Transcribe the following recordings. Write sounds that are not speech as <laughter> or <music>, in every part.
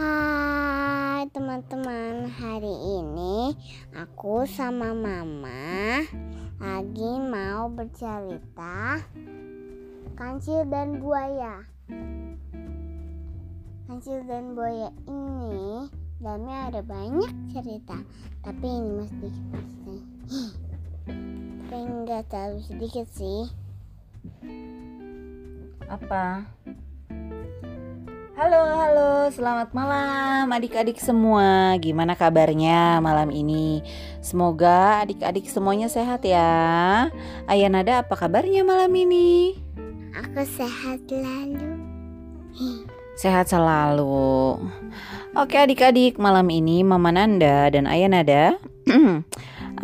Hai teman-teman, hari ini aku sama mama lagi mau bercerita kancil dan buaya. Kancil dan buaya ini dalamnya ada banyak cerita, tapi ini sedikit pasti. Tapi enggak terlalu sedikit sih. Apa? Halo, halo, selamat malam adik-adik semua. Gimana kabarnya malam ini? Semoga adik-adik semuanya sehat ya. Ayah Nada, apa kabarnya malam ini? Aku sehat lalu. Sehat selalu. Oke adik-adik, malam ini Mama Nanda dan Ayah Nada <clears throat>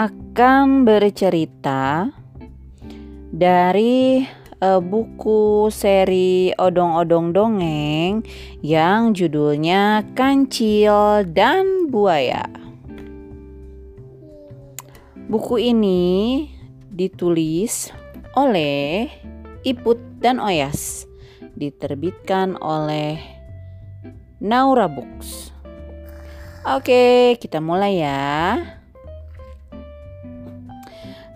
akan bercerita dari uh, buku seri odong-odong dongeng yang judulnya Kancil dan Buaya. Buku ini ditulis oleh Iput dan Oyas, diterbitkan oleh Naura Books. Oke, kita mulai ya.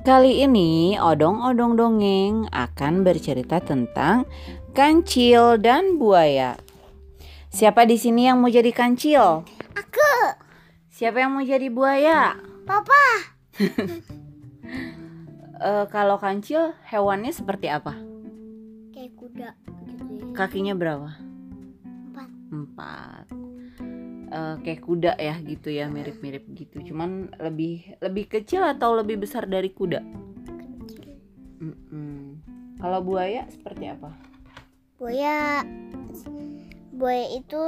Kali ini odong-odong dongeng akan bercerita tentang kancil dan buaya. Siapa di sini yang mau jadi kancil? Aku, Siapa yang mau jadi buaya? Papa. <laughs> Eh, kalau kancil hewannya seperti apa? Kayak kuda gitu ya. Kakinya berapa? Empat. Empat. Eh, kayak kuda ya gitu ya mirip-mirip gitu. Cuman lebih lebih kecil atau lebih besar dari kuda? Kalau buaya seperti apa? Buaya, buaya itu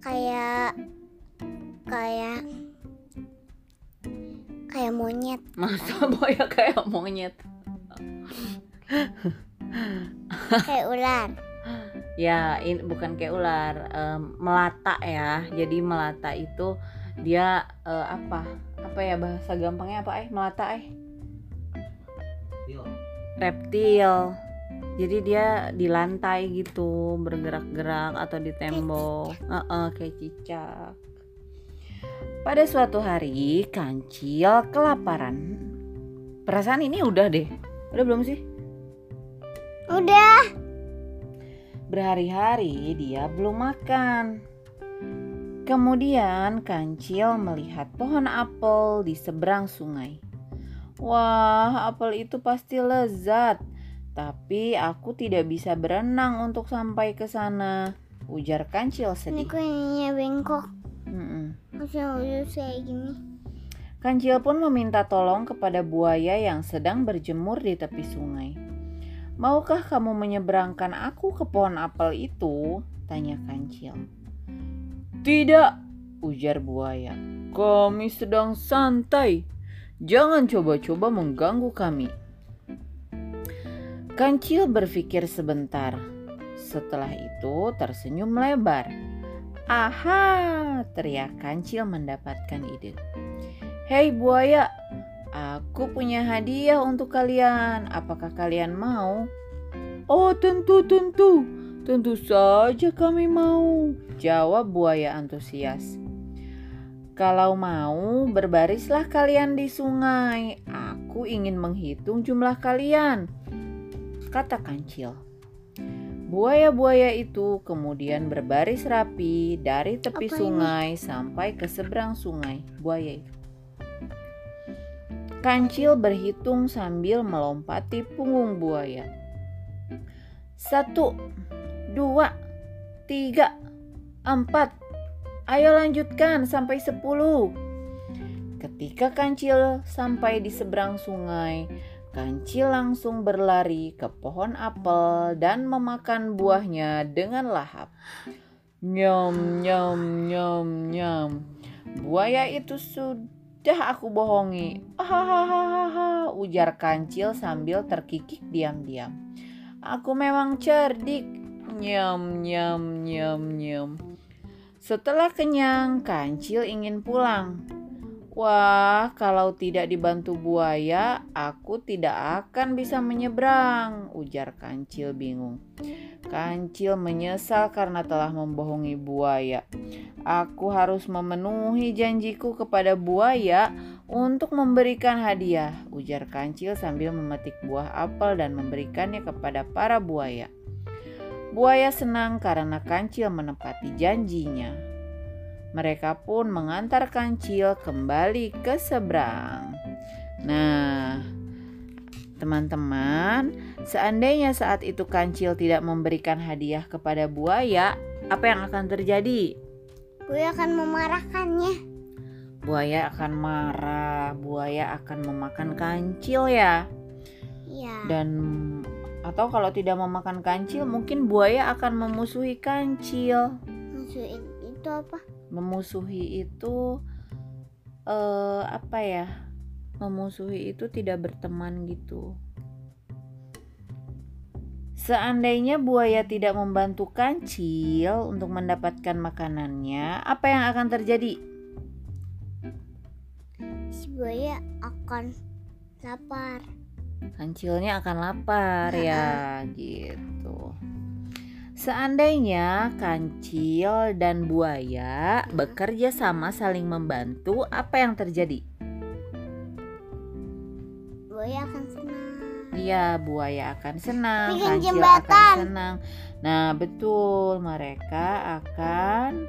kayak kayak kayak monyet. <laughs> Masa buaya kayak monyet? kayak ular. Ya, ini bukan kayak ular, em, melata ya. Jadi melata itu dia eh, apa? Apa ya bahasa gampangnya apa eh? Melata eh? Reptil. Jadi dia di lantai gitu, bergerak-gerak atau di tembok. Heeh, kayak cicak. Pada suatu hari, kancil kelaparan. Perasaan ini udah deh. Udah belum sih? Udah. Berhari-hari dia belum makan. Kemudian kancil melihat pohon apel di seberang sungai. Wah, apel itu pasti lezat. Tapi aku tidak bisa berenang untuk sampai ke sana. Ujar kancil Ini sedih. ininya bengkok. Gini. Kancil pun meminta tolong kepada buaya yang sedang berjemur di tepi sungai. Maukah kamu menyeberangkan aku ke pohon apel itu? Tanya kancil. Tidak, ujar buaya. Kami sedang santai. Jangan coba-coba mengganggu kami. Kancil berpikir sebentar. Setelah itu tersenyum lebar. Aha, teriak kancil mendapatkan ide. Hei buaya, aku punya hadiah untuk kalian. Apakah kalian mau? Oh tentu tentu, tentu saja kami mau. Jawab buaya antusias. Kalau mau, berbarislah kalian di sungai. Aku ingin menghitung jumlah kalian. Kata kancil. Buaya-buaya itu kemudian berbaris rapi dari tepi Apa ini? sungai sampai ke seberang sungai. Buaya itu. Kancil berhitung sambil melompati punggung buaya. Satu, dua, tiga, empat. Ayo lanjutkan sampai sepuluh. Ketika kancil sampai di seberang sungai, kancil langsung berlari ke pohon apel dan memakan buahnya dengan lahap. Nyam, nyam, nyam, nyam. Buaya itu sudah aku bohongi. Hahaha, ujar kancil sambil terkikik diam-diam. Aku memang cerdik. Nyam, nyam, nyam, nyam. Setelah kenyang, kancil ingin pulang. Wah, kalau tidak dibantu buaya, aku tidak akan bisa menyeberang, ujar Kancil bingung. Kancil menyesal karena telah membohongi buaya. Aku harus memenuhi janjiku kepada buaya untuk memberikan hadiah, ujar Kancil sambil memetik buah apel dan memberikannya kepada para buaya. Buaya senang karena Kancil menepati janjinya. Mereka pun mengantar kancil kembali ke seberang. Nah, teman-teman, seandainya saat itu kancil tidak memberikan hadiah kepada buaya, apa yang akan terjadi? Buaya akan memarahkannya. Buaya akan marah, buaya akan memakan kancil ya. Iya. Dan atau kalau tidak memakan kancil, mungkin buaya akan memusuhi kancil. Musuh itu apa? Memusuhi itu eh, apa ya memusuhi itu tidak berteman gitu Seandainya buaya tidak membantu kancil untuk mendapatkan makanannya, apa yang akan terjadi? Si buaya akan lapar. Kancilnya akan lapar ya, gitu. Seandainya kancil dan buaya bekerja sama saling membantu, apa yang terjadi? Buaya akan senang. Iya, buaya akan senang, Bikin kancil jembatan. akan senang. Nah, betul, mereka akan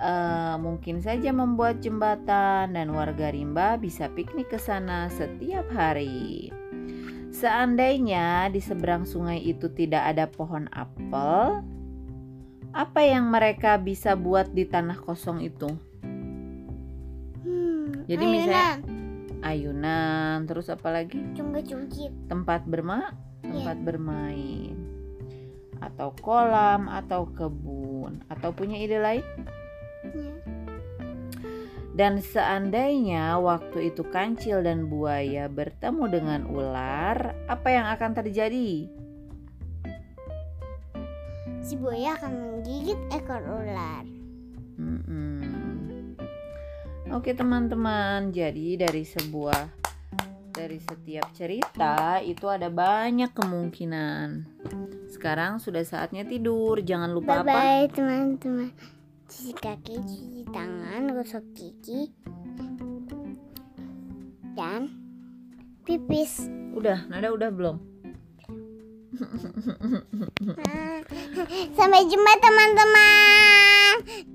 eh, mungkin saja membuat jembatan dan warga rimba bisa piknik ke sana setiap hari. Seandainya di seberang sungai itu tidak ada pohon apel, apa yang mereka bisa buat di tanah kosong itu? Hmm, Jadi misalnya- Ayunan, terus apa lagi? cungkit-cungkit. Tempat berma, Iya. tempat bermain, atau kolam, atau kebun, atau punya ide lain? Dan seandainya waktu itu kancil dan buaya bertemu dengan ular, apa yang akan terjadi? Si buaya akan menggigit ekor ular. Mm-mm. Oke teman-teman, jadi dari sebuah dari setiap cerita itu ada banyak kemungkinan. Sekarang sudah saatnya tidur. Jangan lupa Bye apa? bye teman-teman. Cuci kaki, cuci tangan, gosok gigi, dan pipis. Udah, nada udah belum? <laughs> Sampai jumpa teman-teman.